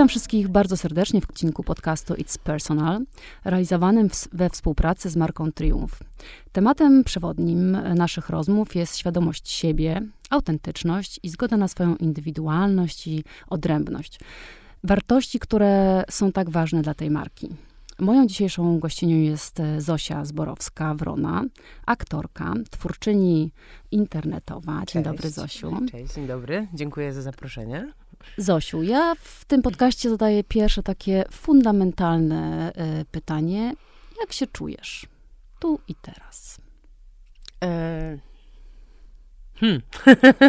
Witam wszystkich bardzo serdecznie w odcinku podcastu It's Personal, realizowanym w, we współpracy z marką Triumph. Tematem przewodnim naszych rozmów jest świadomość siebie, autentyczność i zgoda na swoją indywidualność i odrębność. Wartości, które są tak ważne dla tej marki. Moją dzisiejszą gościnią jest Zosia Zborowska-Wrona, aktorka, twórczyni internetowa. Dzień Cześć. dobry, Zosiu. Cześć, dzień dobry. Dziękuję za zaproszenie. Zosiu, ja w tym podcaście zadaję pierwsze takie fundamentalne y, pytanie. Jak się czujesz tu i teraz? E... Hmm.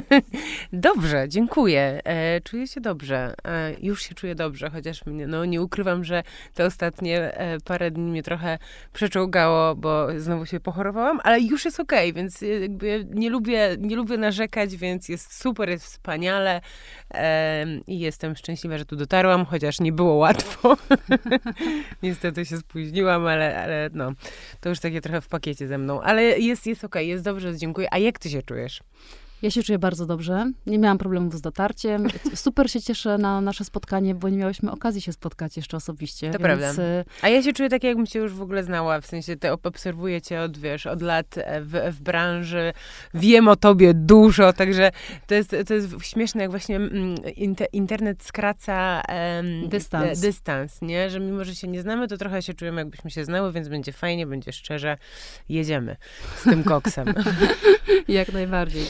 dobrze, dziękuję. E, czuję się dobrze. E, już się czuję dobrze, chociaż mnie, no, nie ukrywam, że te ostatnie e, parę dni mnie trochę przeczołgało, bo znowu się pochorowałam, ale już jest okej, okay, więc jakby nie lubię, nie lubię narzekać, więc jest super, jest wspaniale i jestem szczęśliwa, że tu dotarłam, chociaż nie było łatwo. Niestety się spóźniłam, ale, ale no, to już takie trochę w pakiecie ze mną. Ale jest, jest okej, okay, jest dobrze, dziękuję. A jak ty się czujesz? Ja się czuję bardzo dobrze. Nie miałam problemów z dotarciem. Super się cieszę na nasze spotkanie, bo nie miałyśmy okazji się spotkać jeszcze osobiście. To więc... prawda. Y, A ja się czuję tak, jakbym cię już w ogóle znała. W sensie te obserwuję cię od, wiesz, od lat e, w, w branży. Wiem o tobie dużo, także to jest, to jest śmieszne, jak właśnie mm, internet skraca um, dystans. dystans, nie? Że mimo, że się nie znamy, to trochę się czujemy, jakbyśmy się znały, więc będzie fajnie, będzie szczerze. Jedziemy z tym koksem. jak najbardziej.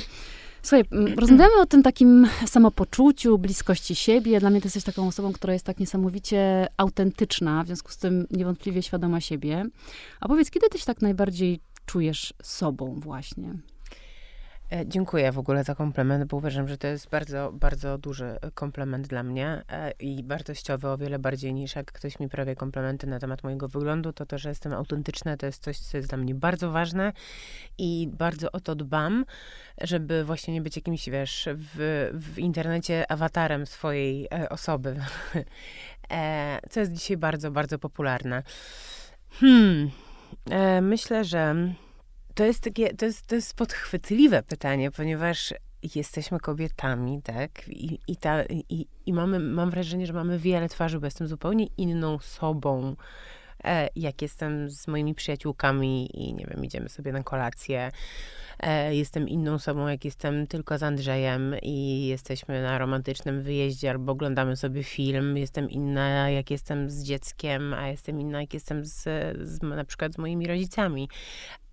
Słuchaj, rozmawiamy o tym takim samopoczuciu, bliskości siebie. Dla mnie jesteś taką osobą, która jest tak niesamowicie autentyczna, w związku z tym niewątpliwie świadoma siebie. A powiedz, kiedy ty się tak najbardziej czujesz sobą właśnie? E, dziękuję w ogóle za komplement, bo uważam, że to jest bardzo, bardzo duży komplement dla mnie e, i wartościowy o wiele bardziej niż jak ktoś mi prawie komplementy na temat mojego wyglądu, to to, że jestem autentyczna, to jest coś, co jest dla mnie bardzo ważne i bardzo o to dbam, żeby właśnie nie być jakimś, wiesz, w, w internecie awatarem swojej e, osoby, co jest dzisiaj bardzo, bardzo popularne. Hmm, myślę, że to jest takie, to jest, to jest podchwytliwe pytanie, ponieważ jesteśmy kobietami, tak? I, i, ta, i, i mamy, mam wrażenie, że mamy wiele twarzy, bo jestem zupełnie inną sobą. E, jak jestem z moimi przyjaciółkami i nie wiem, idziemy sobie na kolację, E, jestem inną osobą, jak jestem tylko z Andrzejem i jesteśmy na romantycznym wyjeździe albo oglądamy sobie film. Jestem inna, jak jestem z dzieckiem, a jestem inna, jak jestem z, z na przykład z moimi rodzicami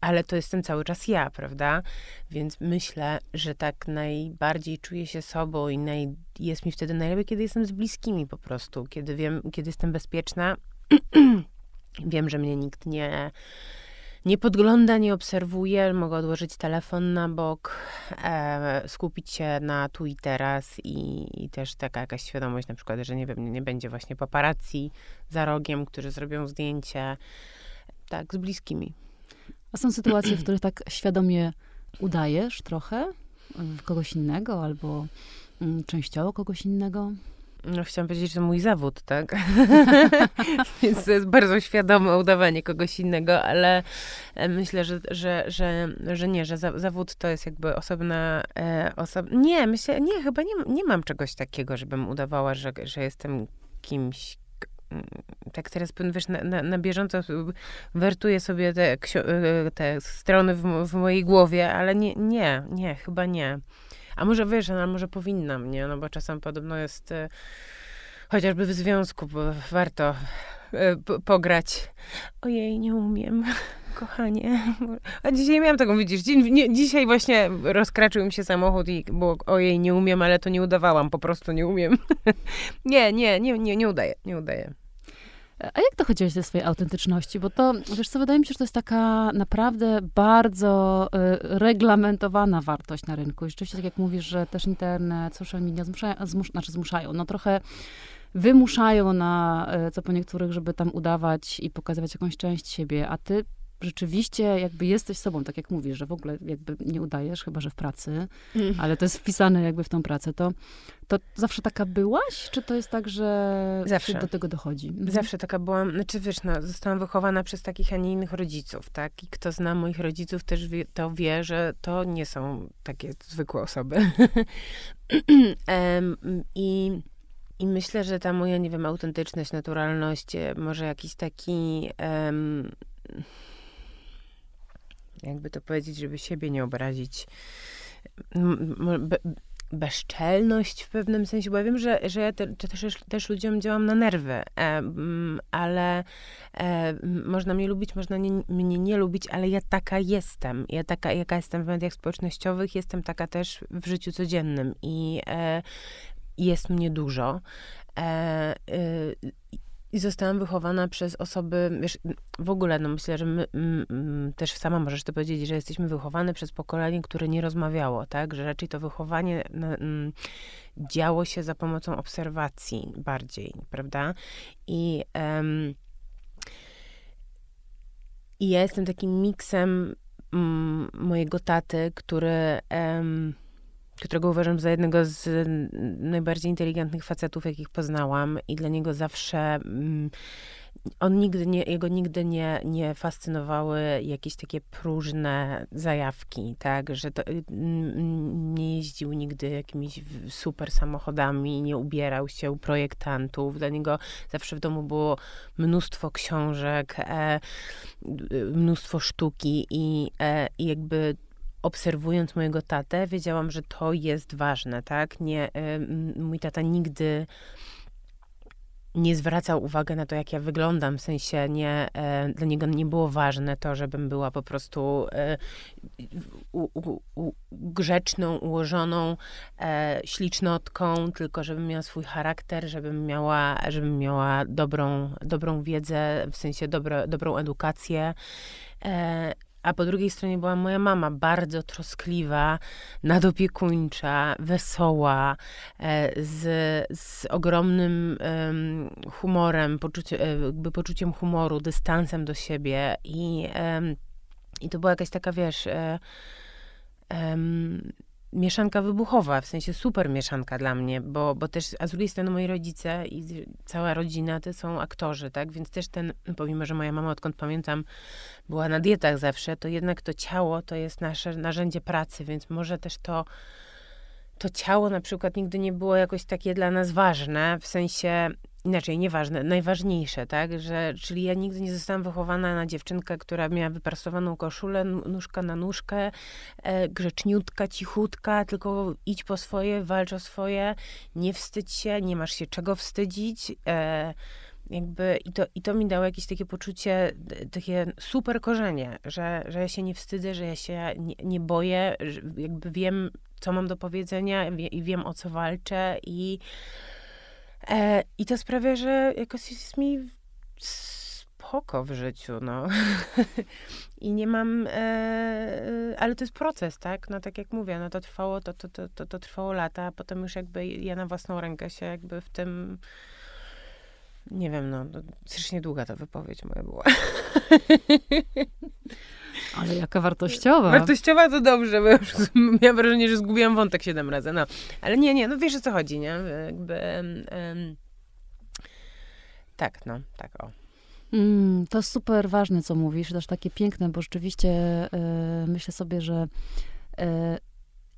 ale to jestem cały czas ja, prawda? Więc myślę, że tak najbardziej czuję się sobą i naj, jest mi wtedy najlepiej, kiedy jestem z bliskimi po prostu, kiedy wiem, kiedy jestem bezpieczna. wiem, że mnie nikt nie nie podgląda, nie obserwuje, mogę odłożyć telefon na bok, e, skupić się na tu i teraz i, i, też taka jakaś świadomość na przykład, że nie wiem, nie będzie właśnie paparazzi za rogiem, którzy zrobią zdjęcie, tak, z bliskimi. A są sytuacje, w których tak świadomie udajesz trochę kogoś innego albo mm, częściowo kogoś innego? No, chciałam powiedzieć, że mój zawód, tak? Więc to jest bardzo świadome udawanie kogoś innego, ale e, myślę, że, że, że, że nie, że za, zawód to jest jakby osobna e, osoba. Nie, myślę, nie, chyba nie, nie mam czegoś takiego, żebym udawała, że, że jestem kimś, mm, tak teraz, wiesz, na, na, na bieżąco wertuję sobie te, e, te strony w, w mojej głowie, ale nie, nie, nie, chyba nie. A może wiesz, a może powinnam, nie? No bo czasem podobno jest e, chociażby w związku, warto e, pograć. Ojej, nie umiem, kochanie. A dzisiaj miałam taką, widzisz, dzi dzisiaj właśnie rozkraczył mi się samochód i było ojej, nie umiem, ale to nie udawałam, po prostu nie umiem. nie, nie, nie, nie, nie udaję, nie udaję. A jak dochodziłeś do swojej autentyczności? Bo to, wiesz co, wydaje mi się, że to jest taka naprawdę bardzo y, reglamentowana wartość na rynku. I rzeczywiście, tak jak mówisz, że też internet, social media zmuszają, zmus, znaczy zmuszają, no trochę wymuszają na, y, co po niektórych, żeby tam udawać i pokazywać jakąś część siebie, a ty rzeczywiście jakby jesteś sobą, tak jak mówisz, że w ogóle jakby nie udajesz, chyba że w pracy, mm. ale to jest wpisane jakby w tą pracę, to, to zawsze taka byłaś? Czy to jest tak, że zawsze do tego dochodzi? Mhm. Zawsze taka byłam, znaczy wiesz, no, zostałam wychowana przez takich, a nie innych rodziców, tak? I kto zna moich rodziców też wie, to wie, że to nie są takie zwykłe osoby. um, I I myślę, że ta moja, nie wiem, autentyczność, naturalność, e, może jakiś taki. Um, jakby to powiedzieć, żeby siebie nie obrazić. Be, bezczelność w pewnym sensie, bo ja wiem, że, że ja te, też, też ludziom działam na nerwy, e, ale e, można mnie lubić, można nie, mnie nie lubić, ale ja taka jestem. Ja taka, jaka jestem w mediach społecznościowych, jestem taka też w życiu codziennym i e, jest mnie dużo. I zostałam wychowana przez osoby, wiesz, w ogóle, no myślę, że my, m, m, też sama możesz to powiedzieć, że jesteśmy wychowane przez pokolenie, które nie rozmawiało, tak? Że raczej to wychowanie m, działo się za pomocą obserwacji bardziej, prawda? I, um, i ja jestem takim miksem mojego taty, który którego uważam za jednego z najbardziej inteligentnych facetów, jakich poznałam i dla niego zawsze mm, on nigdy nie, jego nigdy nie, nie fascynowały jakieś takie próżne zajawki, tak, że to, mm, nie jeździł nigdy jakimiś super samochodami, nie ubierał się u projektantów. Dla niego zawsze w domu było mnóstwo książek, e, mnóstwo sztuki i, e, i jakby obserwując mojego tatę, wiedziałam, że to jest ważne, tak? Nie, mój tata nigdy nie zwracał uwagi na to, jak ja wyglądam, w sensie nie, e, dla niego nie było ważne to, żebym była po prostu e, u, u, u, grzeczną, ułożoną e, ślicznotką, tylko żebym miała swój charakter, żebym miała, żebym miała dobrą, dobrą wiedzę, w sensie dobre, dobrą edukację. E, a po drugiej stronie była moja mama, bardzo troskliwa, nadopiekuńcza, wesoła, e, z, z ogromnym um, humorem, poczucie, e, jakby poczuciem humoru, dystansem do siebie. I, i to była jakaś taka, wiesz, um, mieszanka wybuchowa, w sensie super mieszanka dla mnie, bo, bo też, a z drugiej strony moi rodzice i cała rodzina to są aktorzy, tak, więc też ten, pomimo, że moja mama odkąd pamiętam była na dietach zawsze, to jednak to ciało to jest nasze narzędzie pracy, więc może też to to ciało na przykład nigdy nie było jakoś takie dla nas ważne, w sensie inaczej, nieważne, najważniejsze, tak? Że, czyli ja nigdy nie zostałam wychowana na dziewczynkę, która miała wyprasowaną koszulę, nóżka na nóżkę, e, grzeczniutka, cichutka, tylko idź po swoje, walcz o swoje, nie wstydź się, nie masz się czego wstydzić. E, jakby i to, i to mi dało jakieś takie poczucie, takie super korzenie, że, że ja się nie wstydzę, że ja się nie, nie boję, jakby wiem, co mam do powiedzenia i wiem, o co walczę i E, I to sprawia, że jakoś jest mi spoko w życiu, no. I nie mam, e, e, ale to jest proces, tak? No tak jak mówię, no to trwało, to, to, to, to, to trwało lata, a potem już jakby ja na własną rękę się jakby w tym nie wiem, no, no strasznie długa ta wypowiedź moja była. Ale jaka wartościowa. Wartościowa to dobrze, bo już miałam wrażenie, że zgubiłam wątek siedem razy. No. Ale nie, nie, no wiesz o co chodzi, nie? Jakby, um, tak, no, tak o. Mm, to super ważne, co mówisz, też takie piękne, bo rzeczywiście y, myślę sobie, że y,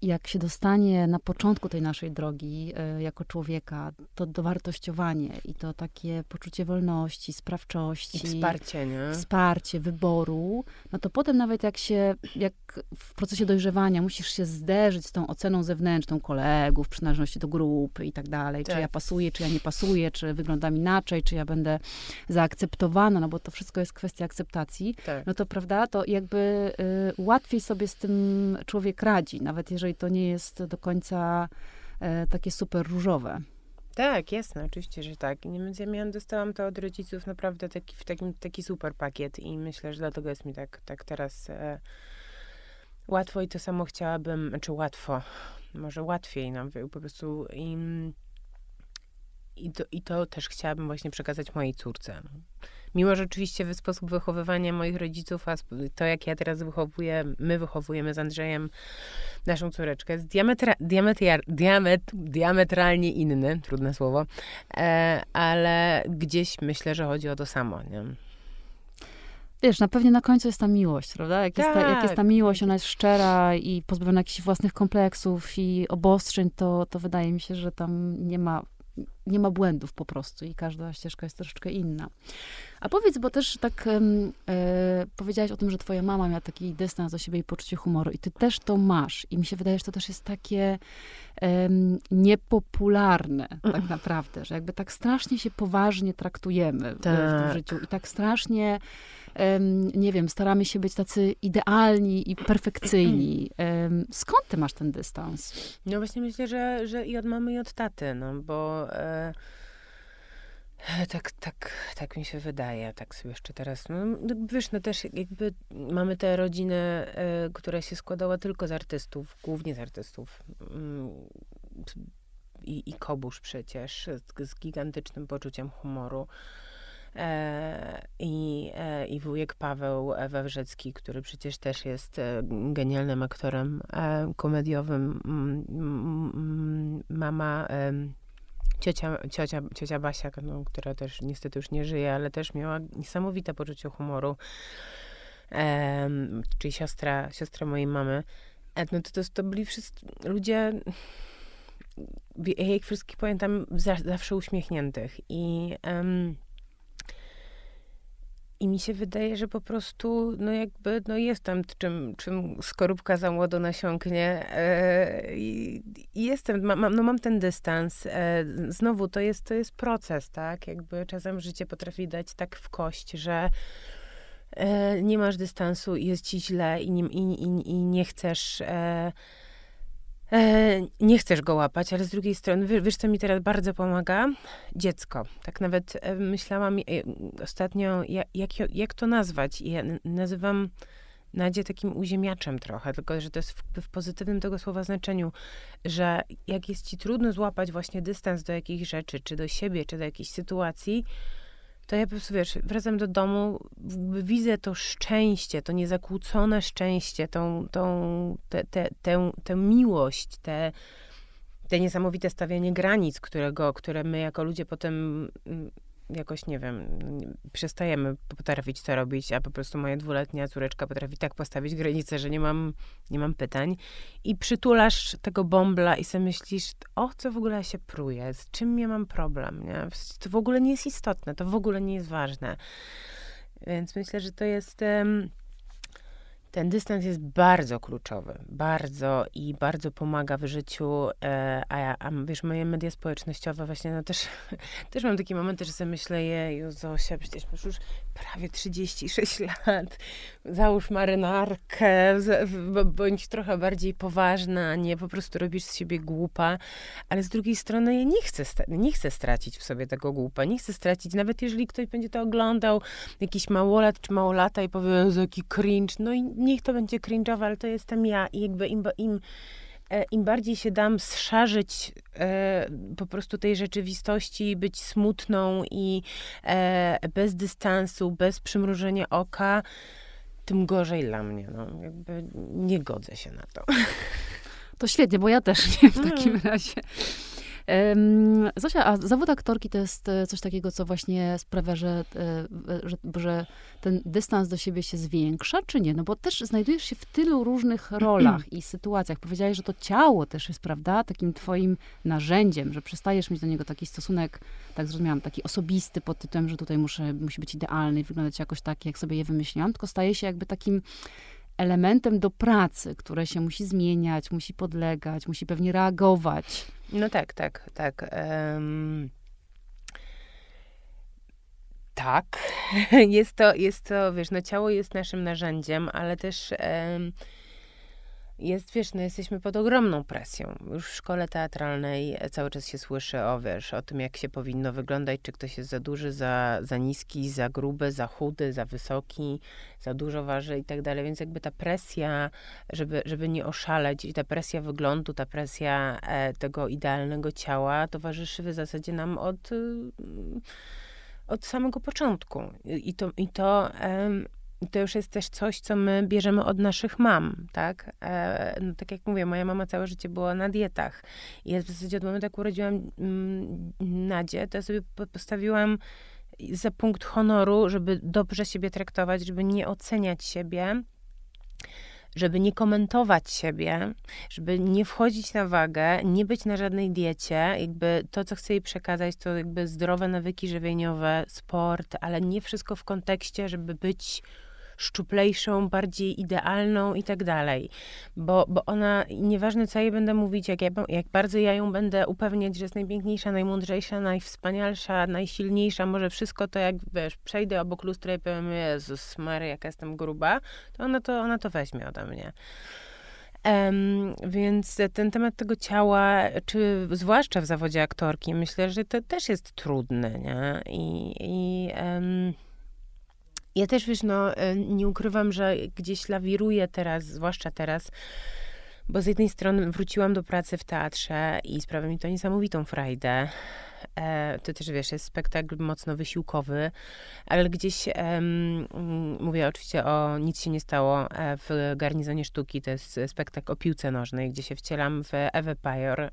jak się dostanie na początku tej naszej drogi y, jako człowieka, to dowartościowanie i to takie poczucie wolności, sprawczości. I wsparcie, nie? Wsparcie, wyboru, no to potem nawet jak się, jak w procesie dojrzewania musisz się zderzyć z tą oceną zewnętrzną kolegów, przynależności do grupy i tak dalej, tak. czy ja pasuję, czy ja nie pasuję, czy wyglądam inaczej, czy ja będę zaakceptowana, no bo to wszystko jest kwestia akceptacji, tak. no to prawda, to jakby y, łatwiej sobie z tym człowiek radzi, nawet jeżeli to nie jest do końca y, takie super różowe. Tak, jasne, oczywiście, że tak. Więc ja miałam, dostałam to od rodziców naprawdę taki, w takim, taki super pakiet i myślę, że dlatego jest mi tak, tak teraz e, łatwo i to samo chciałabym, znaczy łatwo, może łatwiej, no, po prostu i, i, to, i to też chciałabym właśnie przekazać mojej córce. No. Mimo, że oczywiście sposób wychowywania moich rodziców, a to jak ja teraz wychowuję, my wychowujemy z Andrzejem naszą córeczkę, jest diametra, diametr, diamet, diametralnie inny, trudne słowo, e, ale gdzieś myślę, że chodzi o to samo, nie? Wiesz, na pewnie na końcu jest ta miłość, prawda? Jak, tak. jest, ta, jak jest ta tak. miłość, ona jest szczera i pozbawiona jakichś własnych kompleksów i obostrzeń, to, to wydaje mi się, że tam nie ma nie ma błędów po prostu i każda ścieżka jest troszeczkę inna. A powiedz, bo też tak e, powiedziałaś o tym, że twoja mama miała taki dystans do siebie i poczucie humoru i ty też to masz. I mi się wydaje, że to też jest takie niepopularne tak naprawdę, że jakby tak strasznie się poważnie traktujemy w, Tak. w życiu i tak strasznie nie wiem, staramy się być tacy idealni i perfekcyjni. Skąd ty masz ten dystans? No właśnie myślę, że, że i od mamy, i od taty, no bo e, tak, tak, tak mi się wydaje, tak sobie jeszcze teraz, no no wiesz, no też jakby mamy tę rodzinę, e, która się składała tylko z artystów, głównie z artystów. Mm, I, i Kobusz przecież, z, z gigantycznym poczuciem humoru. E, I, e, I wujek Paweł Wawrzecki, który przecież też jest genialnym aktorem komediowym. Mm, mm, Mama, ciocia, ciocia, ciocia Basia, no, która też niestety już nie żyje, ale też miała niesamowite poczucie humoru. Em, czyli siostra, siostra mojej mamy. E, No to, to, to byli wszyscy ludzie, wie- ja ich wszystkich pamiętam za, zawsze uśmiechniętych. I, I mi się wydaje, że po prostu, no jakby, no jestem czym, czym skorupka za młodo nasiąknie. E, i, jestem, ma, mam, no mam ten dystans. E, znowu, to jest, to jest proces, tak? Jakby czasem życie potrafi dać tak w kość, że e, nie masz dystansu i jest ci źle i nie, i, i, i nie chcesz... E, E, nie chcesz go łapać, ale z drugiej strony, wiesz, co mi teraz bardzo pomaga? Dziecko. Tak nawet e, myślałam e, ostatnio, jak, jak, jak to nazwać? Ja nazywam Nadzie takim uziemiaczem trochę, tylko że to jest w, w pozytywnym tego słowa znaczeniu, że jak jest ci trudno złapać właśnie dystans do jakichś rzeczy, czy do siebie, czy do jakiejś sytuacji, to ja po prostu, wiesz, wracam do domu, widzę to szczęście, to niezakłócone szczęście, tą, tą, te, te, tę, tę miłość, te, te niesamowite stawianie granic, którego, które my jako ludzie potem mm, jakoś, nie wiem, przestajemy potrafić to robić, a po prostu moja dwuletnia córeczka potrafi tak postawić granice, że nie mam, nie mam pytań. I przytulasz tego bąbla i sobie myślisz, o co w ogóle się pruję, z czym ja mam problem, nie? To w ogóle nie jest istotne, to w ogóle nie jest ważne. Więc myślę, że to jest... em, ten dystans jest bardzo kluczowy, bardzo i bardzo pomaga w życiu, e, a, ja, a wiesz, moje media społecznościowe właśnie, no też, też mam takie momenty, że sobie myślę, jeju Zosia, przecież masz już prawie 36 lat, załóż marynarkę, bądź trochę bardziej poważna, a nie po prostu robisz z siebie głupa, ale z drugiej strony ja nie chcę, nie chcę stracić w sobie tego głupa, nie chcę stracić, nawet jeżeli ktoś będzie to oglądał, jakiś małolat czy małolata i powie, jaki cringe, no i niech to będzie cringe'owe, ale to jestem ja i jakby im, im, e, im bardziej się dam zszarzyć e, po prostu tej rzeczywistości, być smutną i e, bez dystansu, bez przymrużenia oka, tym gorzej dla mnie. No, jakby nie godzę się na to. To świetnie, bo ja też nie w takim Mm. razie. Zosia, a zawód aktorki to jest e, coś takiego, co właśnie sprawia, że, e, że, że ten dystans do siebie się zwiększa, czy nie? No bo też znajdujesz się w tylu różnych rolach i sytuacjach. Powiedziałeś, że to ciało też jest, prawda, takim twoim narzędziem, że przestajesz mieć do niego taki stosunek, tak zrozumiałam, taki osobisty pod tytułem, że tutaj muszę, musi być idealny i wyglądać jakoś tak, jak sobie je wymyśliłam, tylko staje się jakby takim elementem do pracy, które się musi zmieniać, musi podlegać, musi pewnie reagować. No tak, tak, tak. em, tak. Jest to, jest to, wiesz, no ciało jest naszym narzędziem, ale też em, jest, wiesz, no jesteśmy pod ogromną presją. Już w szkole teatralnej cały czas się słyszy o, wiesz, o tym, jak się powinno wyglądać, czy ktoś jest za duży, za, za niski, za gruby, za chudy, za wysoki, za dużo waży i tak dalej. Więc jakby ta presja, żeby, żeby nie oszaleć i ta presja wyglądu, ta presja e, tego idealnego ciała towarzyszy w zasadzie nam od, y, od samego początku. I to, i to to już jest też coś, co my bierzemy od naszych mam, tak? E, no, tak jak mówię, moja mama całe życie była na dietach. I ja w zasadzie od momentu, jak urodziłam mm, Nadzie, to ja sobie po- postawiłam za punkt honoru, żeby dobrze siebie traktować, żeby nie oceniać siebie, żeby nie komentować siebie, żeby nie wchodzić na wagę, nie być na żadnej diecie. Jakby to, co chcę jej przekazać, to jakby zdrowe nawyki żywieniowe, sport, ale nie wszystko w kontekście, żeby być szczuplejszą, bardziej idealną i tak dalej. Bo, bo ona, nieważne co jej będę mówić, jak, ja, jak bardzo ja ją będę upewniać, że jest najpiękniejsza, najmądrzejsza, najwspanialsza, najsilniejsza, może wszystko to jak, wiesz, przejdę obok lustra i powiem, Jezus Mary, jaka jestem gruba, to ona to, ona to weźmie ode mnie. Um, więc ten temat tego ciała, czy zwłaszcza w zawodzie aktorki, myślę, że to też jest trudne, nie? I, i um, ja też, wiesz, no, e, nie ukrywam, że gdzieś lawiruję teraz, zwłaszcza teraz, bo z jednej strony wróciłam do pracy w teatrze i sprawia mi to niesamowitą frajdę. E, to też, wiesz, jest spektakl mocno wysiłkowy, ale gdzieś, e, mówię oczywiście o Nic się nie stało e, w Garnizonie Sztuki, to jest spektakl o piłce nożnej, gdzie się wcielam w Ewę Pajor,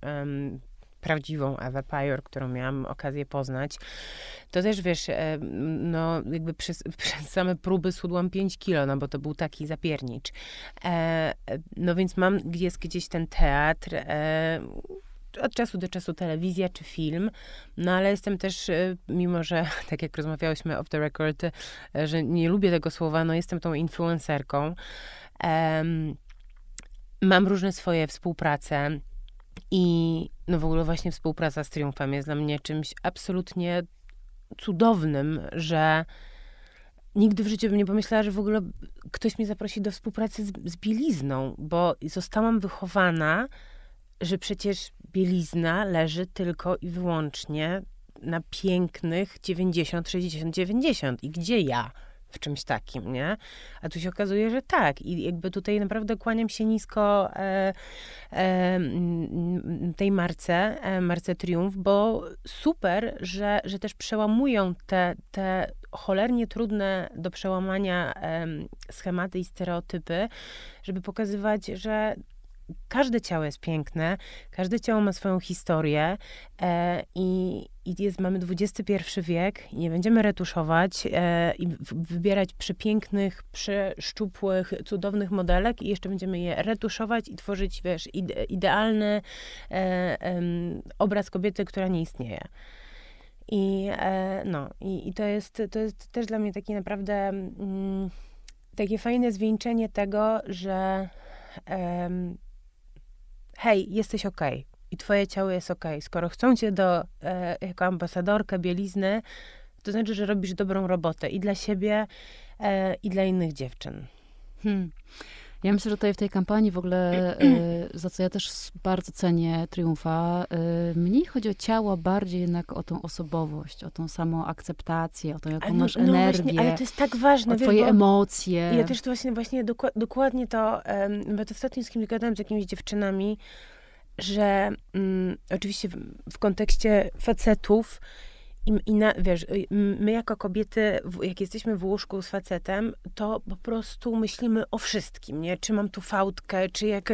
prawdziwą Ewę Pajor, którą miałam okazję poznać, to też wiesz, e, no jakby przez, przez same próby schudłam 5 kilo, no bo to był taki zapiernicz. E, no więc mam, jest gdzieś ten teatr, e, od czasu do czasu telewizja czy film, no ale jestem też, mimo że tak jak rozmawiałyśmy off the record, że nie lubię tego słowa, no jestem tą influencerką. mam różne swoje współprace. I no w ogóle właśnie współpraca z Triumfem jest dla mnie czymś absolutnie cudownym, że nigdy w życiu bym nie pomyślała, że w ogóle ktoś mnie zaprosi do współpracy z, z bielizną, bo zostałam wychowana, że przecież bielizna leży tylko i wyłącznie na pięknych 90, 60, 90. I gdzie ja? W czymś takim, nie? A tu się okazuje, że tak. I jakby tutaj naprawdę kłaniam się nisko e, e, tej marce, e, marce Triumf, bo super, że, że też przełamują te, te cholernie trudne do przełamania schematy i stereotypy, żeby pokazywać, że każde ciało jest piękne, każde ciało ma swoją historię e, i, i jest, mamy XXI wiek i nie będziemy retuszować e, i wybierać przepięknych, przeszczupłych, cudownych modelek i jeszcze będziemy je retuszować i tworzyć, wiesz, ide, idealny e, obraz kobiety, która nie istnieje. I e, no, i, i, to, jest, to jest też dla mnie takie naprawdę mm, takie fajne zwieńczenie tego, że hej, jesteś okej. Okay. I twoje ciało jest. Okay. Skoro chcą cię do, e, jako ambasadorkę bielizny, to znaczy, że robisz dobrą robotę i dla siebie, e, i dla innych dziewczyn. Hmm. Ja myślę, że tutaj w tej kampanii w ogóle, e, za co ja też bardzo cenię Triumfa, e, mniej chodzi o ciało, bardziej jednak o tą osobowość, o tą samą akceptację, o to, jaką no, masz no energię. Właśnie, ale to jest tak ważne. O twoje emocje. Ja też to właśnie, właśnie dokładnie to, bo to ostatnio z kimś gadałam, z jakimiś dziewczynami, że mm, oczywiście w, w kontekście facetów i, i na, wiesz, y, my jako kobiety, jak jesteśmy w łóżku z facetem, to po prostu myślimy o wszystkim, nie? Czy mam tu fałdkę, czy jak,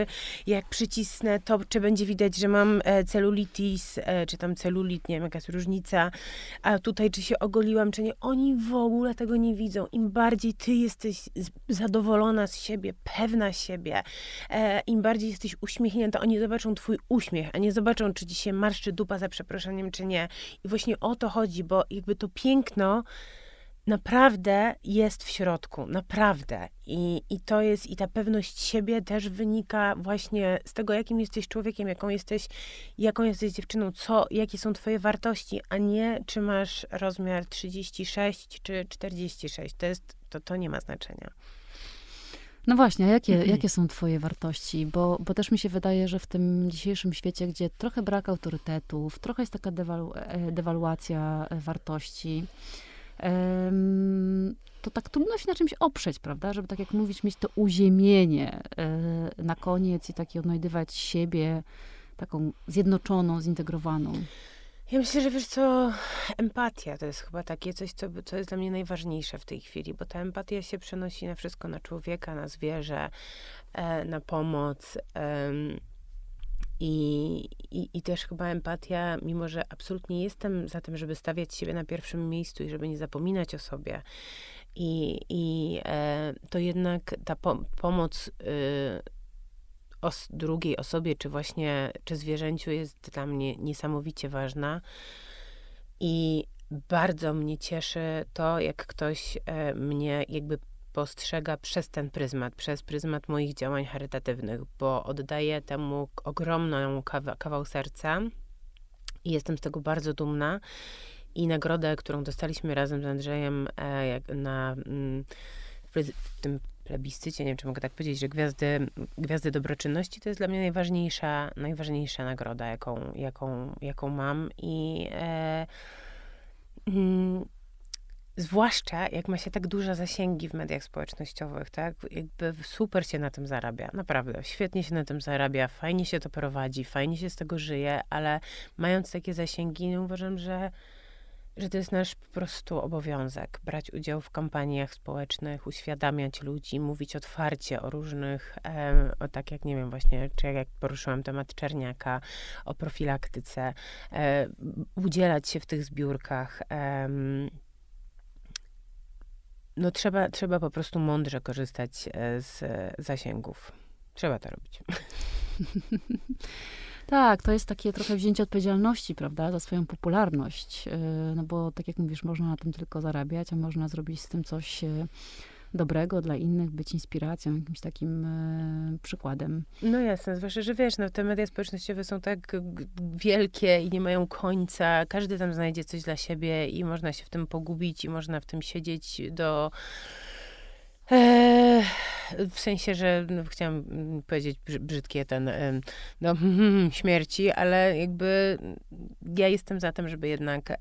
jak przycisnę to, czy będzie widać, że mam e, celulitis, e, czy tam celulit, nie wiem, jaka jest różnica, a tutaj czy się ogoliłam, czy nie. Oni w ogóle tego nie widzą. Im bardziej ty jesteś zadowolona z siebie, pewna siebie, e, im bardziej jesteś uśmiechnięta, oni zobaczą twój uśmiech, a nie zobaczą, czy ci się marszczy dupa za przeproszeniem, czy nie. I właśnie o to chodzi chodzi, bo jakby to piękno naprawdę jest w środku, naprawdę. I, I to jest, i ta pewność siebie też wynika właśnie z tego, jakim jesteś człowiekiem, jaką jesteś, jaką jesteś dziewczyną, co, jakie są twoje wartości, a nie czy masz rozmiar 36 czy 46. To jest, to, to nie ma znaczenia. No właśnie, a jakie, mhm. jakie są twoje wartości? Bo, bo też mi się wydaje, że w tym dzisiejszym świecie, gdzie trochę brak autorytetów, trochę jest taka dewalu, e, dewaluacja e, wartości, to tak trudno się na czymś oprzeć, prawda? Żeby tak jak mówić, mieć to uziemienie e, na koniec i taki odnajdywać siebie taką zjednoczoną, zintegrowaną. Ja myślę, że wiesz co, empatia to jest chyba takie coś, co, co jest dla mnie najważniejsze w tej chwili, bo ta empatia się przenosi na wszystko, na człowieka, na zwierzę, e, na pomoc. I, i, I też chyba empatia, mimo że absolutnie jestem za tym, żeby stawiać siebie na pierwszym miejscu i żeby nie zapominać o sobie I, i e, to jednak ta po, pomoc y, os, drugiej osobie, czy właśnie, czy zwierzęciu jest dla mnie niesamowicie ważna. I bardzo mnie cieszy to, jak ktoś e, mnie jakby postrzega przez ten pryzmat, przez pryzmat moich działań charytatywnych, bo oddaję temu ogromną kawa, kawał serca i jestem z tego bardzo dumna. I nagrodę, którą dostaliśmy razem z Andrzejem e, na, mm, w tym plebiscycie, nie wiem, czy mogę tak powiedzieć, że gwiazdy, gwiazdy dobroczynności to jest dla mnie najważniejsza, najważniejsza nagroda, jaką, jaką, jaką mam. I e, mm, Zwłaszcza jak ma się tak duże zasięgi w mediach społecznościowych, tak? Jakby super się na tym zarabia. Naprawdę, świetnie się na tym zarabia, fajnie się to prowadzi, fajnie się z tego żyje, ale mając takie zasięgi, no uważam, że, że to jest nasz po prostu obowiązek. Brać udział w kampaniach społecznych, uświadamiać ludzi, mówić otwarcie o różnych, o tak jak, nie wiem, właśnie, czy jak poruszyłam temat czerniaka, o profilaktyce, e, udzielać się w tych zbiórkach, no trzeba, trzeba po prostu mądrze korzystać e, z zasięgów. Trzeba to robić. Tak, to jest takie trochę wzięcie odpowiedzialności, prawda, za swoją popularność. E, no bo tak jak mówisz, można na tym tylko zarabiać, a można zrobić z tym coś e, dobrego dla innych, być inspiracją, jakimś takim e, przykładem. No jasne, zwłaszcza, że wiesz, no, te media społecznościowe są tak wielkie i nie mają końca. Każdy tam znajdzie coś dla siebie i można się w tym pogubić i można w tym siedzieć do W sensie, że no, chciałam powiedzieć brzydkie ten, no, śmierci, ale jakby ja jestem za tym, żeby jednak,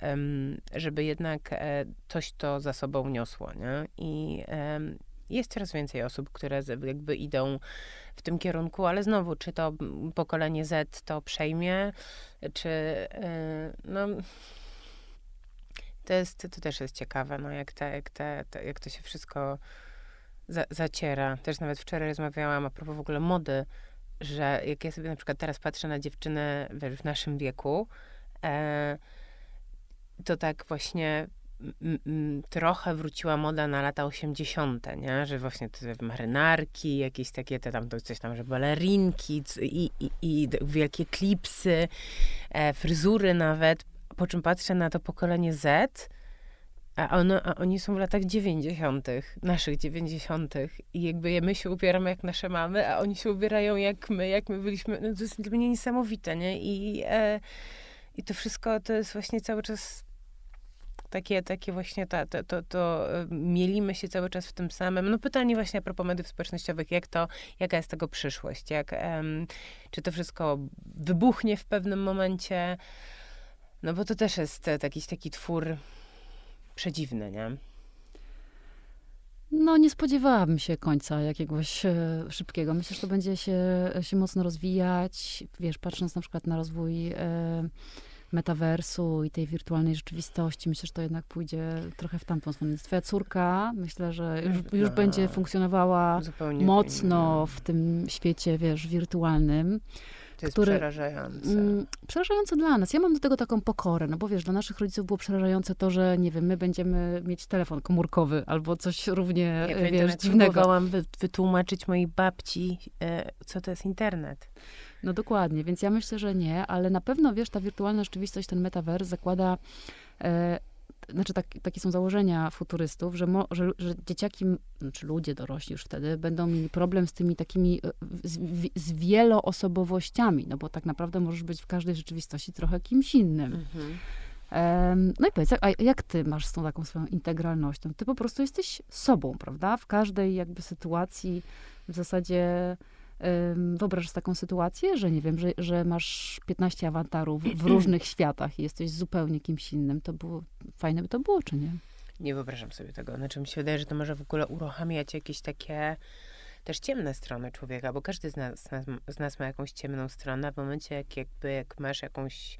żeby jednak e, coś to za sobą niosło, nie? I jest coraz więcej osób, które jakby idą w tym kierunku, ale znowu, czy to pokolenie Z to przejmie, czy e, no to jest, to też jest ciekawe, no jak, te, jak, te, jak to się wszystko za, zaciera. Też nawet wczoraj rozmawiałam a propos w ogóle mody, że jak ja sobie na przykład teraz patrzę na dziewczynę wiesz, w naszym wieku, e, to tak właśnie m, m, trochę wróciła moda na lata 80., nie? że właśnie te marynarki, jakieś takie te tam coś tam, że balerinki i, i, i wielkie klipsy, e, fryzury nawet. Po czym patrzę na to pokolenie Z, a, a oni są w latach 90., naszych 90. I jakby my się ubieramy jak nasze mamy, a oni się ubierają jak my, jak my byliśmy. No to jest dla mnie niesamowite, nie? I, e, i to wszystko to jest właśnie cały czas takie, takie właśnie ta, to, to, to e, mielimy się cały czas w tym samym. No pytanie właśnie a propos mediów społecznościowych, jak to, jaka jest tego przyszłość? Jak, um, czy to wszystko wybuchnie w pewnym momencie? No bo to też jest jakiś taki twór przedziwne, nie? No, nie spodziewałabym się końca jakiegoś e, szybkiego. Myślę, że to będzie się, się mocno rozwijać. Wiesz, patrząc na przykład na rozwój e, metaversu i tej wirtualnej rzeczywistości, myślę, że to jednak pójdzie trochę w tamtą stronę. Twoja córka, myślę, że już, już no, będzie funkcjonowała mocno w tym świecie, wiesz, wirtualnym. To jest który, przerażające. Mm, przerażające dla nas. Ja mam do tego taką pokorę, no bo wiesz, dla naszych rodziców było przerażające to, że nie wiem, my będziemy mieć telefon komórkowy albo coś równie, ja wiesz, dziwnego. próbowałam wy, wytłumaczyć mojej babci, e, co to jest internet. No dokładnie, więc ja myślę, że nie, ale na pewno, wiesz, ta wirtualna rzeczywistość, ten metavers zakłada e, znaczy tak, takie są założenia futurystów, że, mo, że, że dzieciaki, czy ludzie dorośli już wtedy, będą mieli problem z tymi takimi, e, z, z wieloosobowościami, no bo tak naprawdę możesz być w każdej rzeczywistości trochę kimś innym. Mhm. Um, no i powiedz, a jak ty masz z tą taką swoją integralnością? Ty po prostu jesteś sobą, prawda? W każdej jakby sytuacji w zasadzie Wyobrażasz taką sytuację, że nie wiem, że, że masz 15 awatarów w różnych światach i jesteś zupełnie kimś innym. To było, fajne by to było, czy nie? Nie wyobrażam sobie tego. Znaczy mi się wydaje, że to może w ogóle uruchamiać jakieś takie też ciemne strony człowieka, bo każdy z nas, z nas ma jakąś ciemną stronę. W momencie, jak, jakby, jak masz jakąś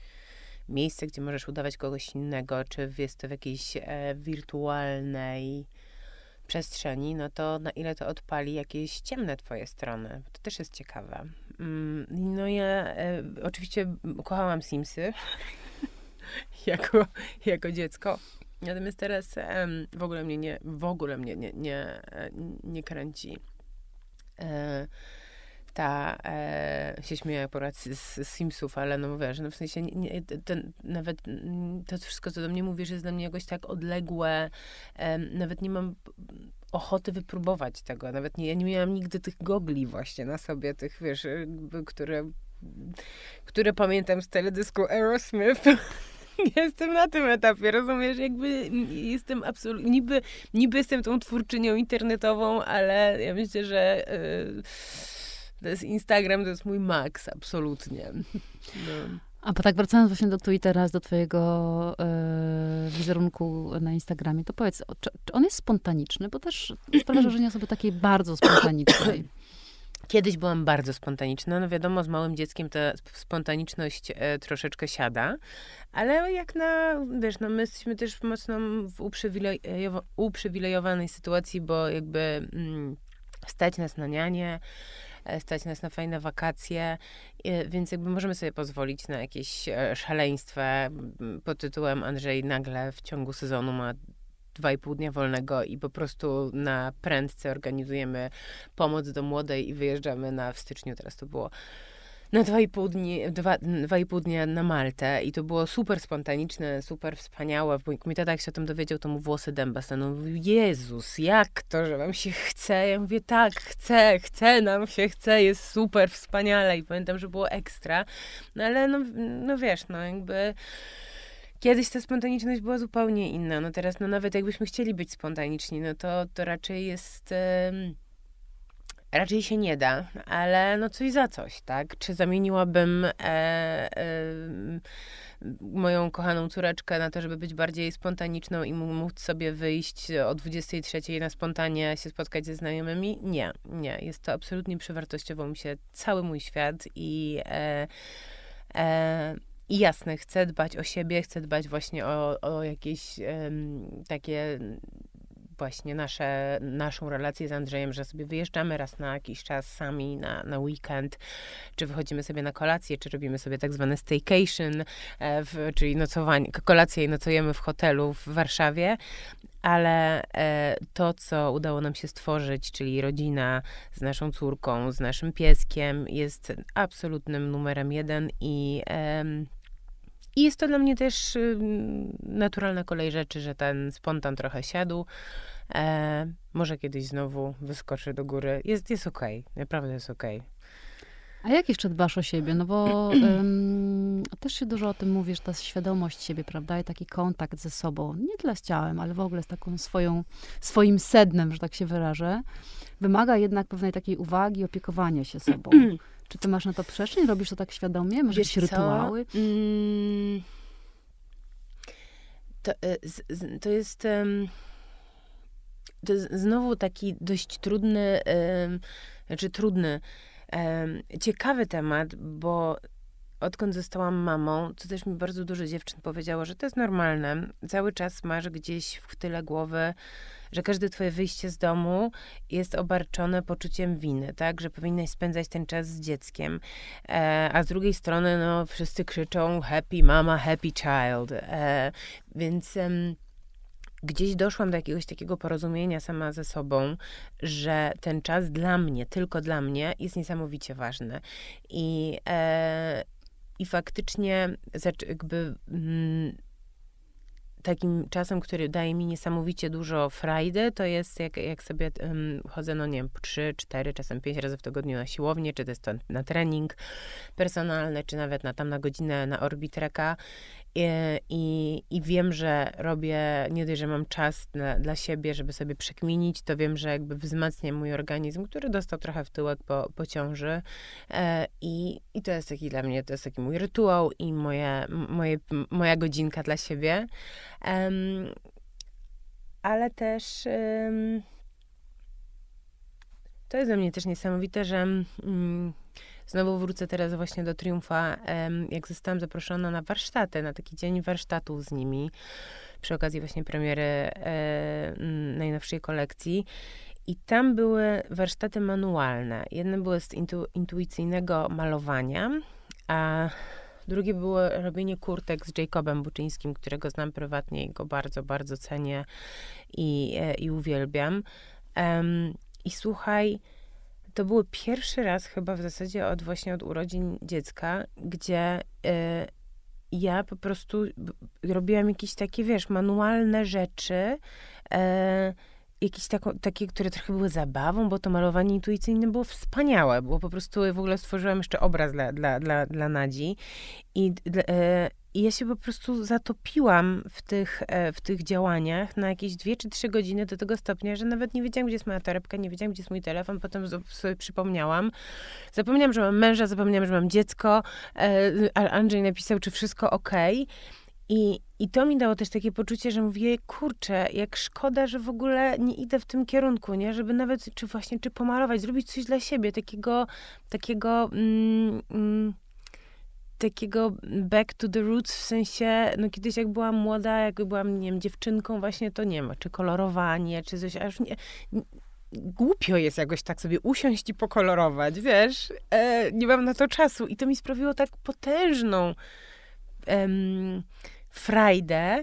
miejsce, gdzie możesz udawać kogoś innego, czy jest to w jakiejś e, wirtualnej przestrzeni, no to na ile to odpali jakieś ciemne twoje strony. To też jest ciekawe. Mm, no ja e, oczywiście kochałam Simsy jako, jako dziecko. Natomiast teraz em, w ogóle mnie nie, w ogóle mnie nie, nie, e, nie kręci. E, ta, e, się śmieję akurat z, z Simsów, ale no wiesz, no w sensie nie, ten, nawet mm, to wszystko, co do mnie mówisz, jest dla mnie jakoś tak odległe. E, nawet nie mam ochoty wypróbować tego. Nawet nie, ja nie miałam nigdy tych gogli właśnie na sobie, tych, wiesz, które, które pamiętam z teledysku Aerosmith. Jestem na tym etapie, rozumiesz? Jakby jestem absolutnie, niby, niby jestem tą twórczynią internetową, ale ja myślę, że yy, to jest Instagram, to jest mój maks, absolutnie. No. A bo tak wracając właśnie do Twittera, do twojego e, wizerunku na Instagramie, to powiedz, czy, czy on jest spontaniczny? Bo też sprawia wrażenie osoby takiej bardzo spontanicznej. Kiedyś byłam bardzo spontaniczna. No wiadomo, z małym dzieckiem ta spontaniczność e, troszeczkę siada, ale jak na, wiesz, no my jesteśmy też mocno w uprzywilejowa uprzywilejowanej sytuacji, bo jakby mm, stać nas na nianie, stać nas na fajne wakacje, e, więc jakby możemy sobie pozwolić na jakieś e, szaleństwa pod tytułem Andrzej nagle w ciągu sezonu ma dwa i pół dnia wolnego i po prostu na prędce organizujemy pomoc do młodej i wyjeżdżamy na w styczniu, teraz to było na dwa i pół, dni, dwa, dwa i pół dnia na Maltę i to było super spontaniczne, super wspaniałe. Mi tata jak się o tym dowiedział, to mu włosy dęba stanął. Mówił, Jezus, jak to, że wam się chce? Ja mówię, tak, chcę, chcę, nam się chce, jest super, wspaniale i pamiętam, że było ekstra. No ale no, no wiesz, no jakby Kiedyś ta spontaniczność była zupełnie inna. No teraz, no nawet jakbyśmy chcieli być spontaniczni, no to, to raczej jest... raczej się nie da, ale no coś za coś, tak? Czy zamieniłabym e, e, moją kochaną córeczkę na to, żeby być bardziej spontaniczną i móc sobie wyjść o 23 na spontanie się spotkać ze znajomymi? Nie, nie. Jest to absolutnie przewartościował mi się cały mój świat i e, e i jasne, chcę dbać o siebie, chcę dbać właśnie o, o jakieś um, takie właśnie nasze, naszą relację z Andrzejem, że sobie wyjeżdżamy raz na jakiś czas sami na, na weekend, czy wychodzimy sobie na kolację, czy robimy sobie tak zwane staycation, e, w, czyli nocowanie, kolację i nocujemy w hotelu w Warszawie, ale e, to, co udało nam się stworzyć, czyli rodzina z naszą córką, z naszym pieskiem, jest absolutnym numerem jeden i e, i jest to dla mnie też naturalna kolej rzeczy, że ten spontan trochę siadł. E, może kiedyś znowu wyskoczy do góry. Jest, jest okej, okay. naprawdę jest okej. Okay. A jak jeszcze dbasz o siebie? No bo też się dużo o tym mówisz, ta świadomość siebie, prawda? I taki kontakt ze sobą, nie tyle z ciałem, ale w ogóle z taką swoją, swoim sednem, że tak się wyrażę, wymaga jednak pewnej takiej uwagi, opiekowania się sobą. Czy ty masz na to przestrzeń? Robisz to tak świadomie? Masz jakieś rytuały? Mm, to, e, to jest... To jest znowu taki dość trudny, znaczy trudny, ciekawy temat, bo odkąd zostałam mamą, to też mi bardzo dużo dziewczyn powiedziało, że to jest normalne. Cały czas masz gdzieś w tyle głowy że każde twoje wyjście z domu jest obarczone poczuciem winy, tak? Że powinnaś spędzać ten czas z dzieckiem. E, a z drugiej strony, no, wszyscy krzyczą happy mama, happy child. E, więc... gdzieś doszłam do jakiegoś takiego porozumienia sama ze sobą, że ten czas dla mnie, tylko dla mnie jest niesamowicie ważny. I, e, i faktycznie jakby. Mm, takim czasem, który daje mi niesamowicie dużo frajdy, to jest jak, jak sobie um, chodzę, no nie wiem, 3, 4, czasem 5 razy w tygodniu na siłownię, czy to jest to na trening personalny, czy nawet na tam na godzinę na orbitreka i, i, I, wiem, że robię, nie dość, że mam czas dla, dla siebie, żeby sobie przekminić, to wiem, że jakby wzmacnia mój organizm, który dostał trochę w tyłek po, po ciąży. E, i, I to jest taki dla mnie, to jest taki mój rytuał i moje, moje, moja godzinka dla siebie. Um, ale też um, to jest dla mnie też niesamowite, że um, Znowu wrócę teraz właśnie do Triumfa, jak zostałam zaproszona na warsztaty, na taki dzień warsztatów z nimi, przy okazji właśnie premiery e, najnowszej kolekcji. I tam były warsztaty manualne. Jedne były z intu, intuicyjnego malowania, a drugie było robienie kurtek z Jacobem Buczyńskim, którego znam prywatnie i go bardzo, bardzo cenię i, e, i uwielbiam. Um, I słuchaj, to był pierwszy raz chyba w zasadzie od właśnie od urodzin dziecka, gdzie y, ja po prostu robiłam jakieś takie, wiesz, manualne rzeczy, e, jakieś tako, takie, które trochę były zabawą, bo to malowanie intuicyjne było wspaniałe, bo po prostu w ogóle stworzyłam jeszcze obraz dla, dla, dla, dla Nadzi i e, i ja się po prostu zatopiłam w tych, e, w tych działaniach na jakieś dwie czy trzy godziny do tego stopnia, że nawet nie wiedziałam, gdzie jest moja torebka, nie wiedziałam, gdzie jest mój telefon. Potem sobie przypomniałam. Zapomniałam, że mam męża, zapomniałam, że mam dziecko. E, Andrzej napisał, czy wszystko ok. I, I to mi dało też takie poczucie, że mówię, kurczę, jak szkoda, że w ogóle nie idę w tym kierunku, nie? Żeby nawet, czy właśnie, czy pomalować, zrobić coś dla siebie, takiego, takiego... Mm, mm, takiego back to the roots, w sensie, no kiedyś jak byłam młoda, jak byłam, nie wiem, dziewczynką właśnie, to nie ma, czy kolorowanie, czy coś, aż nie, głupio jest jakoś tak sobie usiąść i pokolorować, wiesz, e, nie mam na to czasu i to mi sprawiło tak potężną em, frajdę,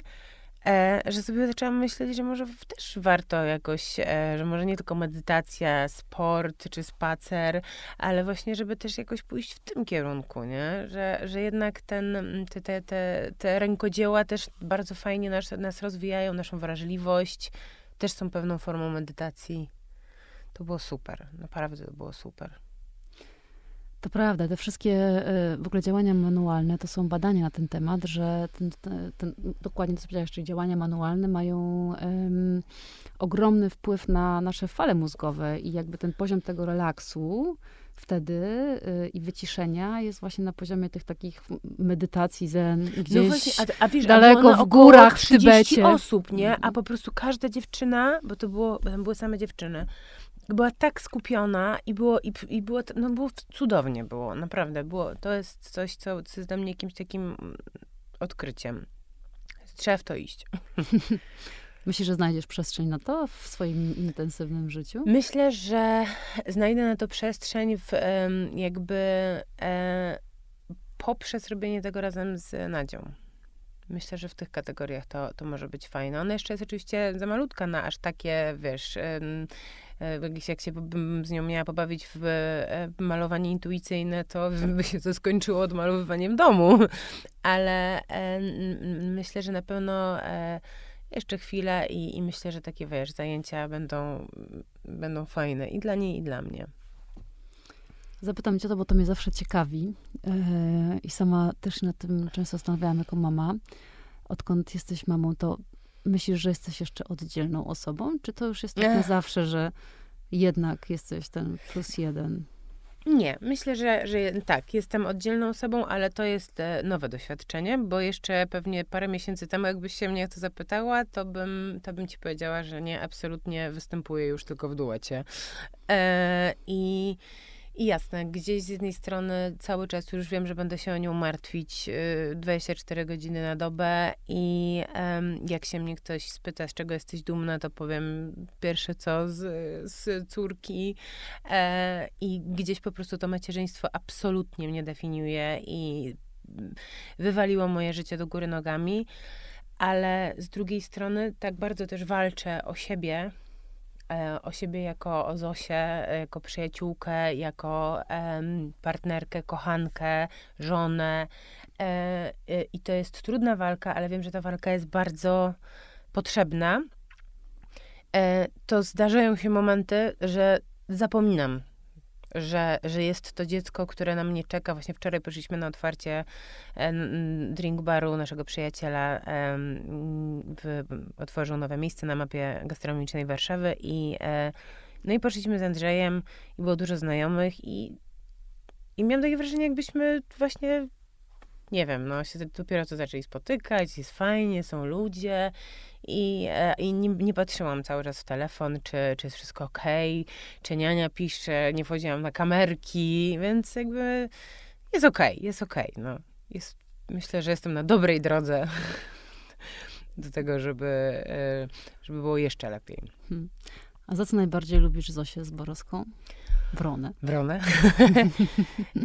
e, że sobie zaczęłam myśleć, że może też warto jakoś, e, że może nie tylko medytacja, sport czy spacer, ale właśnie, żeby też jakoś pójść w tym kierunku, nie? Że, że jednak ten, te, te, te, te rękodzieła też bardzo fajnie nas, nas rozwijają, naszą wrażliwość, też są pewną formą medytacji. To było super, naprawdę to było super. To prawda, te wszystkie e, w ogóle działania manualne to są badania na ten temat, że ten, ten, ten dokładnie to, co powiedziałeś, czyli działania manualne mają um, ogromny wpływ na nasze fale mózgowe i jakby ten poziom tego relaksu wtedy y, i wyciszenia jest właśnie na poziomie tych takich medytacji zen, no gdzieś no właśnie, a, a wiesz, daleko w górach w Tybecie. osób, nie? A po prostu każda dziewczyna, bo to było, bo tam były same dziewczyny, była tak skupiona i było, i, i było, no było cudownie było, naprawdę. Było, to jest coś, co, jest dla mnie jakimś takim odkryciem. Trzeba w to iść. Myślisz, że znajdziesz przestrzeń na to w swoim intensywnym życiu? Myślę, że znajdę na to przestrzeń w jakby e, poprzez robienie tego razem z Nadzią. Myślę, że w tych kategoriach to, to może być fajne. Ona jeszcze jest oczywiście za malutka na aż takie, wiesz, jak się bym z nią miała pobawić w e, malowanie intuicyjne, to by się to skończyło odmalowywaniem domu. Ale e, myślę, że na pewno jeszcze chwilę i, i myślę, że takie, wiesz, zajęcia będą, będą fajne i dla niej, i dla mnie. Zapytam cię to, bo to mnie zawsze ciekawi i sama też się tym często zastanawiałam jako mama. Odkąd jesteś mamą, to myślisz, że jesteś jeszcze oddzielną osobą? Czy to już jest tak na zawsze, że jednak jesteś ten plus jeden? Nie, myślę, że, że tak, jestem oddzielną osobą, ale to jest e, nowe doświadczenie, bo jeszcze pewnie parę miesięcy temu, jakbyś się mnie to zapytała, to bym, to bym ci powiedziała, że nie, absolutnie występuję już tylko w duecie. E, I i jasne, gdzieś z jednej strony cały czas już wiem, że będę się o nią martwić 24 y, godziny na dobę i jak się mnie ktoś spyta, z czego jesteś dumna, to powiem pierwsze co z, z córki e, i gdzieś po prostu to macierzyństwo absolutnie mnie definiuje i wywaliło moje życie do góry nogami, ale z drugiej strony tak bardzo też walczę o siebie, o siebie jako o Zosię, jako przyjaciółkę, jako partnerkę, kochankę, żonę. E, e, I to jest trudna walka, ale wiem, że ta walka jest bardzo potrzebna. To zdarzają się momenty, że zapominam że, że jest to dziecko, które na mnie czeka. Właśnie wczoraj poszliśmy na otwarcie drink baru naszego przyjaciela. W, otworzył nowe miejsce na mapie gastronomicznej Warszawy i e, no i poszliśmy z Andrzejem i było dużo znajomych i, i miałam takie wrażenie, jakbyśmy właśnie nie wiem, no się dopiero co zaczęli spotykać, jest fajnie, są ludzie i, e, i nie, nie, patrzyłam cały czas w telefon, czy, czy jest wszystko ok, czy niania pisze, nie wchodziłam na kamerki, więc jakby jest ok, jest ok, no. Jest, myślę, że jestem na dobrej drodze do tego, żeby, e, żeby było jeszcze lepiej. Hmm. A za co najbardziej lubisz Zosię z Borowską? Wronę. Wronę?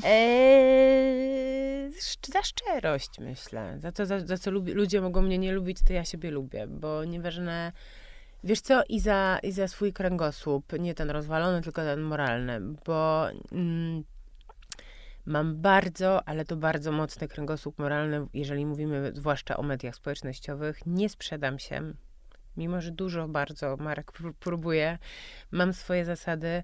eee, za szczerość, myślę. Za to, za, za co lubi, ludzie mogą mnie nie lubić, to ja siebie lubię, bo nieważne... Wiesz co, i za, i za swój kręgosłup, nie ten rozwalony, tylko ten moralny, bo mm, mam bardzo, ale to bardzo mocny kręgosłup moralny, jeżeli mówimy zwłaszcza o mediach społecznościowych. Nie sprzedam się, mimo że dużo bardzo Marek próbuje. Mam swoje zasady.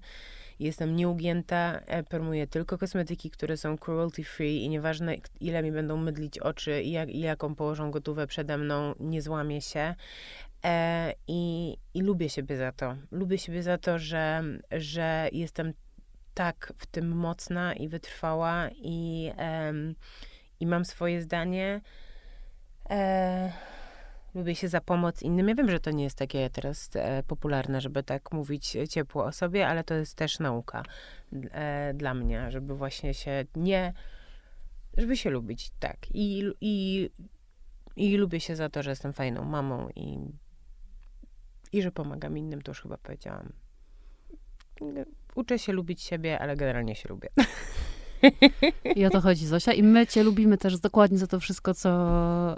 Jestem nieugięta, e, promuję tylko kosmetyki, które są cruelty free i nieważne ile mi będą mydlić oczy i, jak, i jaką położą gotówę przede mną, nie złamię się. E, i, I lubię siebie za to. Lubię siebie za to, że, że jestem tak w tym mocna i wytrwała i, i mam swoje zdanie. E, lubię się za pomoc innym. Ja wiem, że to nie jest takie teraz e, popularne, żeby tak mówić ciepło o sobie, ale to jest też nauka e, dla mnie, żeby właśnie się nie, żeby się lubić, tak. I, i, i lubię się za to, że jestem fajną mamą i, i że pomagam innym, to już chyba powiedziałam. Uczę się lubić siebie, ale generalnie się lubię. I o to chodzi, Zosia. I my cię lubimy też dokładnie za to wszystko, co...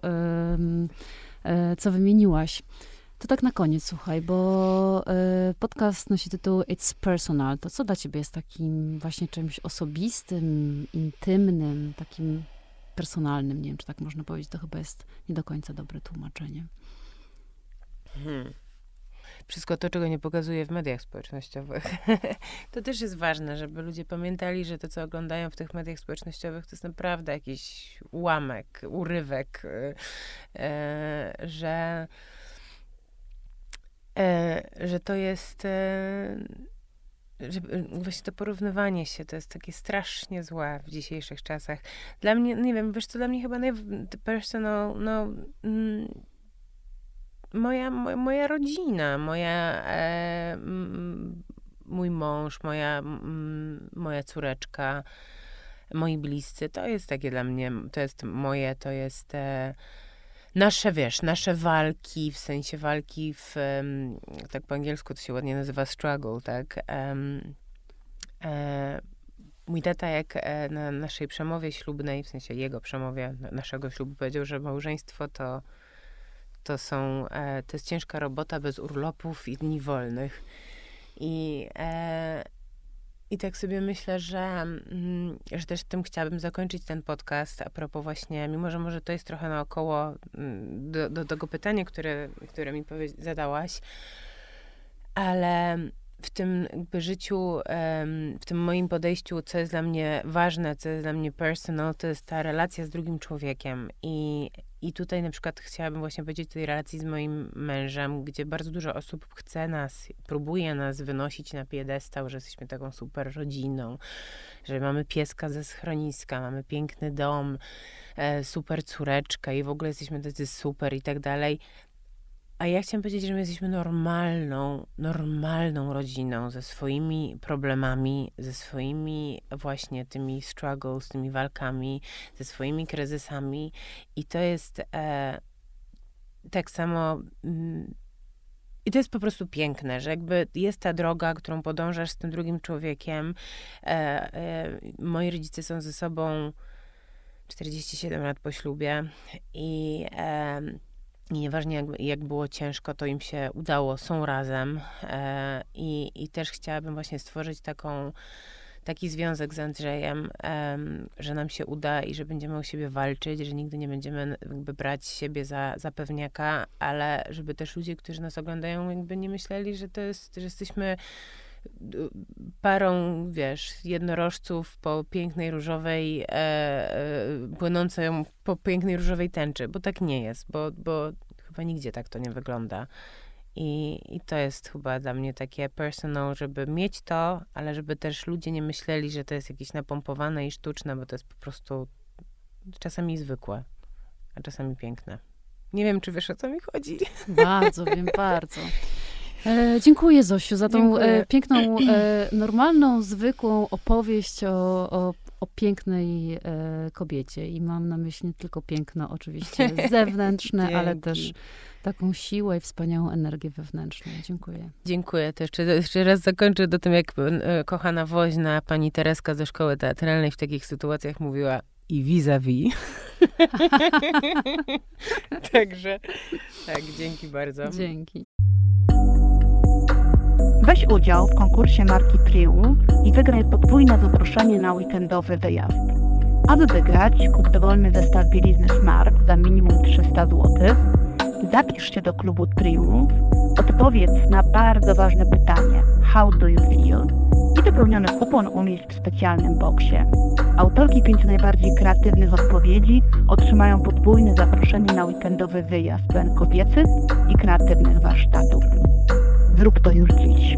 E, co wymieniłaś. To tak na koniec, słuchaj, bo e, podcast nosi tytuł It's Personal. To co dla ciebie jest takim właśnie czymś osobistym, intymnym, takim personalnym? Nie wiem, czy tak można powiedzieć. To chyba jest nie do końca dobre tłumaczenie. Hmm wszystko to, czego nie pokazuje w mediach społecznościowych. to też jest ważne, żeby ludzie pamiętali, że to, co oglądają w tych mediach społecznościowych, to jest naprawdę jakiś ułamek, urywek, e, że, e, że to jest. Że właśnie to porównywanie się to jest takie strasznie złe w dzisiejszych czasach. Dla mnie, nie wiem, wiesz co, dla mnie chyba naj, personal, no, mm, moja, moja rodzina, moja, e, mój mąż, moja, moja córeczka, moi bliscy, to jest takie dla mnie, to jest moje, to jest e, nasze, wiesz, nasze walki, w sensie walki w, tak po angielsku to się ładnie nazywa struggle, tak? E, mój tata, jak e, na naszej przemowie ślubnej, w sensie jego przemowie, naszego ślubu, powiedział, że małżeństwo to to są, e, to jest ciężka robota bez urlopów i dni wolnych. I, e, i tak sobie myślę, że, mm, że też tym chciałabym zakończyć ten podcast a propos właśnie, mimo że może to jest trochę naokoło mm, do, do tego pytania, które, które mi zadałaś, ale w tym jakby życiu, w tym moim podejściu, co jest dla mnie ważne, co jest dla mnie personal, to jest ta relacja z drugim człowiekiem. I, i tutaj na przykład chciałabym właśnie powiedzieć tej relacji z moim mężem, gdzie bardzo dużo osób chce nas, próbuje nas wynosić na piedestał, że jesteśmy taką super rodziną, że mamy pieska ze schroniska, mamy piękny dom, e, super córeczkę i w ogóle jesteśmy tacy super i tak dalej. A ja chciałam powiedzieć, że my jesteśmy normalną, normalną rodziną ze swoimi problemami, ze swoimi właśnie tymi struggles, tymi walkami, ze swoimi kryzysami. I to jest e, tak samo. Mm, i to jest po prostu piękne, że jakby jest ta droga, którą podążasz z tym drugim człowiekiem. E, e, moi rodzice są ze sobą 47 lat po ślubie i i nieważnie jak, jak było ciężko, to im się udało, są razem. E, i, I też chciałabym właśnie stworzyć taką, taki związek z Andrzejem, e, że nam się uda i że będziemy o siebie walczyć, że nigdy nie będziemy jakby brać siebie za, za pewniaka, ale żeby też ludzie, którzy nas oglądają, jakby nie myśleli, że to jest, że jesteśmy parą, wiesz, jednorożców po pięknej różowej, e, e, płynącą po pięknej różowej tęczy, bo tak nie jest, bo, bo chyba nigdzie tak to nie wygląda. I, I to jest chyba dla mnie takie personal, żeby mieć to, ale żeby też ludzie nie myśleli, że to jest jakieś napompowane i sztuczne, bo to jest po prostu czasami zwykłe, a czasami piękne. Nie wiem, czy wiesz o co mi chodzi. Bardzo, wiem, bardzo. E, dziękuję Zosiu za tą e, piękną, e, normalną, zwykłą opowieść o, o, o pięknej e, kobiecie. I mam na myśli nie tylko piękno oczywiście zewnętrzne, ale też taką siłę i wspaniałą energię wewnętrzną. Dziękuję. Dziękuję. To jeszcze, jeszcze raz zakończę do tym, jak e, kochana woźna pani Tereska ze szkoły teatralnej w takich sytuacjach mówiła i vis-a-vis. Także tak, dzięki bardzo. Dzięki. Weź udział w konkursie marki Triumph i wygraj podwójne zaproszenie na weekendowy wyjazd. Aby wygrać, kup dowolny zestaw bielizny Smart za minimum 300 zł, zapisz się do klubu Triumph, odpowiedz na bardzo ważne pytanie How do you feel? i wypełniony kupon umieść w specjalnym boksie. Autorki pięciu najbardziej kreatywnych odpowiedzi otrzymają podwójne zaproszenie na weekendowy wyjazd pełen kobiecych i kreatywnych warsztatów. Zrób to już dziś.